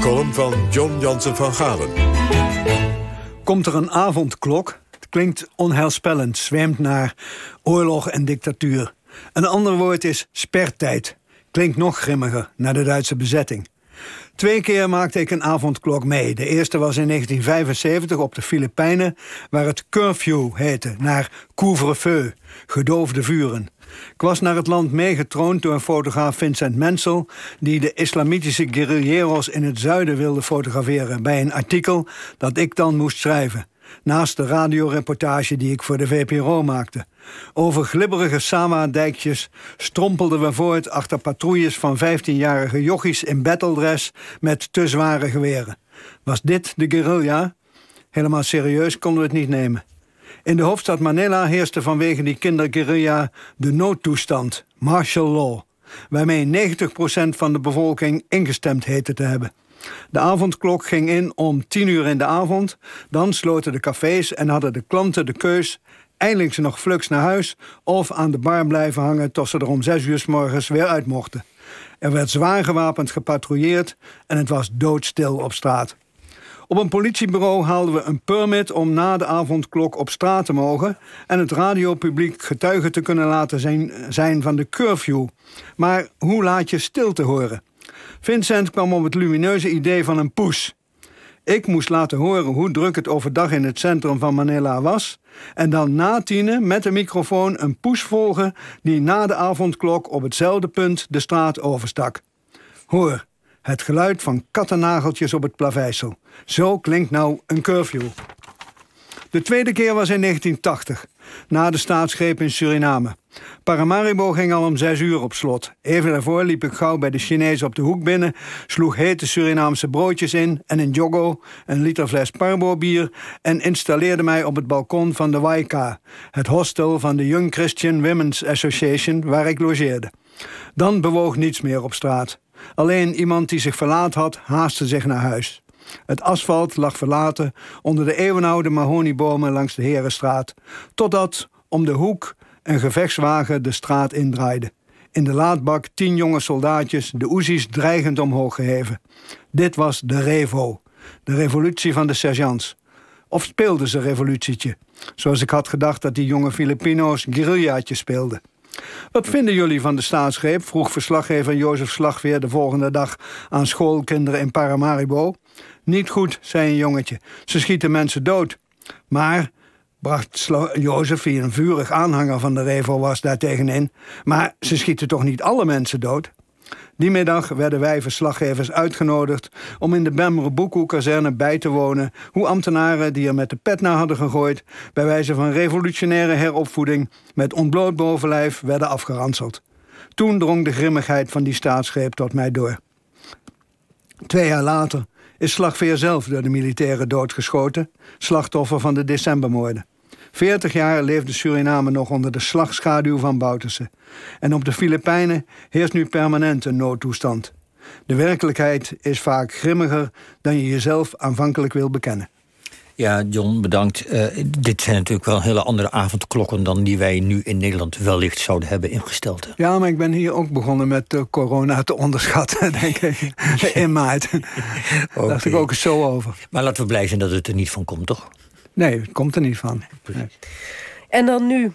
Column van John Jansen van Galen. Komt er een avondklok? Het klinkt onheilspellend, zweemt naar oorlog en dictatuur. Een ander woord is spertijd. Klinkt nog grimmiger, naar de Duitse bezetting. Twee keer maakte ik een avondklok mee. De eerste was in 1975 op de Filipijnen, waar het curfew heette, naar couvre-feu, gedoofde vuren. Ik was naar het land meegetroond door fotograaf Vincent Mensel... die de islamitische guerrilleros in het zuiden wilde fotograferen... bij een artikel dat ik dan moest schrijven. Naast de radioreportage die ik voor de VPRO maakte. Over glibberige Sama-dijkjes strompelden we voort... achter patrouilles van 15-jarige jochies in battledress... met te zware geweren. Was dit de guerrilla? Helemaal serieus konden we het niet nemen. In de hoofdstad Manila heerste vanwege die kinderguerrilla de noodtoestand, martial law, waarmee 90% van de bevolking ingestemd heette te hebben. De avondklok ging in om 10 uur in de avond, dan sloten de cafés en hadden de klanten de keus eindelijk ze nog fluks naar huis of aan de bar blijven hangen tot ze er om 6 uur s morgens weer uit mochten. Er werd zwaar gewapend gepatrouilleerd en het was doodstil op straat. Op een politiebureau haalden we een permit om na de avondklok op straat te mogen... en het radiopubliek getuige te kunnen laten zijn, zijn van de curfew. Maar hoe laat je stil te horen? Vincent kwam op het lumineuze idee van een poes. Ik moest laten horen hoe druk het overdag in het centrum van Manila was... en dan na tienen met de microfoon een poes volgen... die na de avondklok op hetzelfde punt de straat overstak. Hoor, het geluid van kattennageltjes op het plaveisel. Zo klinkt nou een curfew. De tweede keer was in 1980, na de staatsgreep in Suriname. Paramaribo ging al om zes uur op slot. Even daarvoor liep ik gauw bij de Chinezen op de hoek binnen... sloeg hete Surinaamse broodjes in en een jogo... een liter fles Parbo bier... en installeerde mij op het balkon van de Waika... het hostel van de Young Christian Women's Association... waar ik logeerde. Dan bewoog niets meer op straat. Alleen iemand die zich verlaat had, haastte zich naar huis. Het asfalt lag verlaten onder de eeuwenoude mahoniebomen langs de Herenstraat, totdat om de hoek een gevechtswagen de straat indraaide. In de laadbak tien jonge soldaatjes, de Oezies dreigend omhoog geheven. Dit was de Revo, de revolutie van de sergeants. Of speelden ze revolutietje, zoals ik had gedacht dat die jonge Filipino's guerrillaatje speelden. Wat vinden jullie van de staatsgreep? vroeg verslaggever Jozef Slagveer de volgende dag aan schoolkinderen in Paramaribo. Niet goed, zei een jongetje. Ze schieten mensen dood. Maar, bracht Jozef, die een vurig aanhanger van de Revo was, daartegenin... maar ze schieten toch niet alle mensen dood? Die middag werden wij verslaggevers uitgenodigd om in de Bemre-Boekoe-kazerne bij te wonen... hoe ambtenaren die er met de pet naar hadden gegooid... bij wijze van revolutionaire heropvoeding met ontbloot bovenlijf werden afgeranseld. Toen drong de grimmigheid van die staatsgreep tot mij door. Twee jaar later is Slagveer zelf door de militairen doodgeschoten... slachtoffer van de decembermoorden. Veertig jaar leefde Suriname nog onder de slagschaduw van Bouterse. En op de Filipijnen heerst nu permanent een noodtoestand. De werkelijkheid is vaak grimmiger dan je jezelf aanvankelijk wil bekennen. Ja, John, bedankt. Uh, dit zijn natuurlijk wel hele andere avondklokken dan die wij nu in Nederland wellicht zouden hebben ingesteld. Ja, maar ik ben hier ook begonnen met uh, corona te onderschatten, denk ik. in maart. Okay. dacht ik ook eens zo over. Maar laten we blij zijn dat het er niet van komt, toch? Nee, het komt er niet van. En dan nu,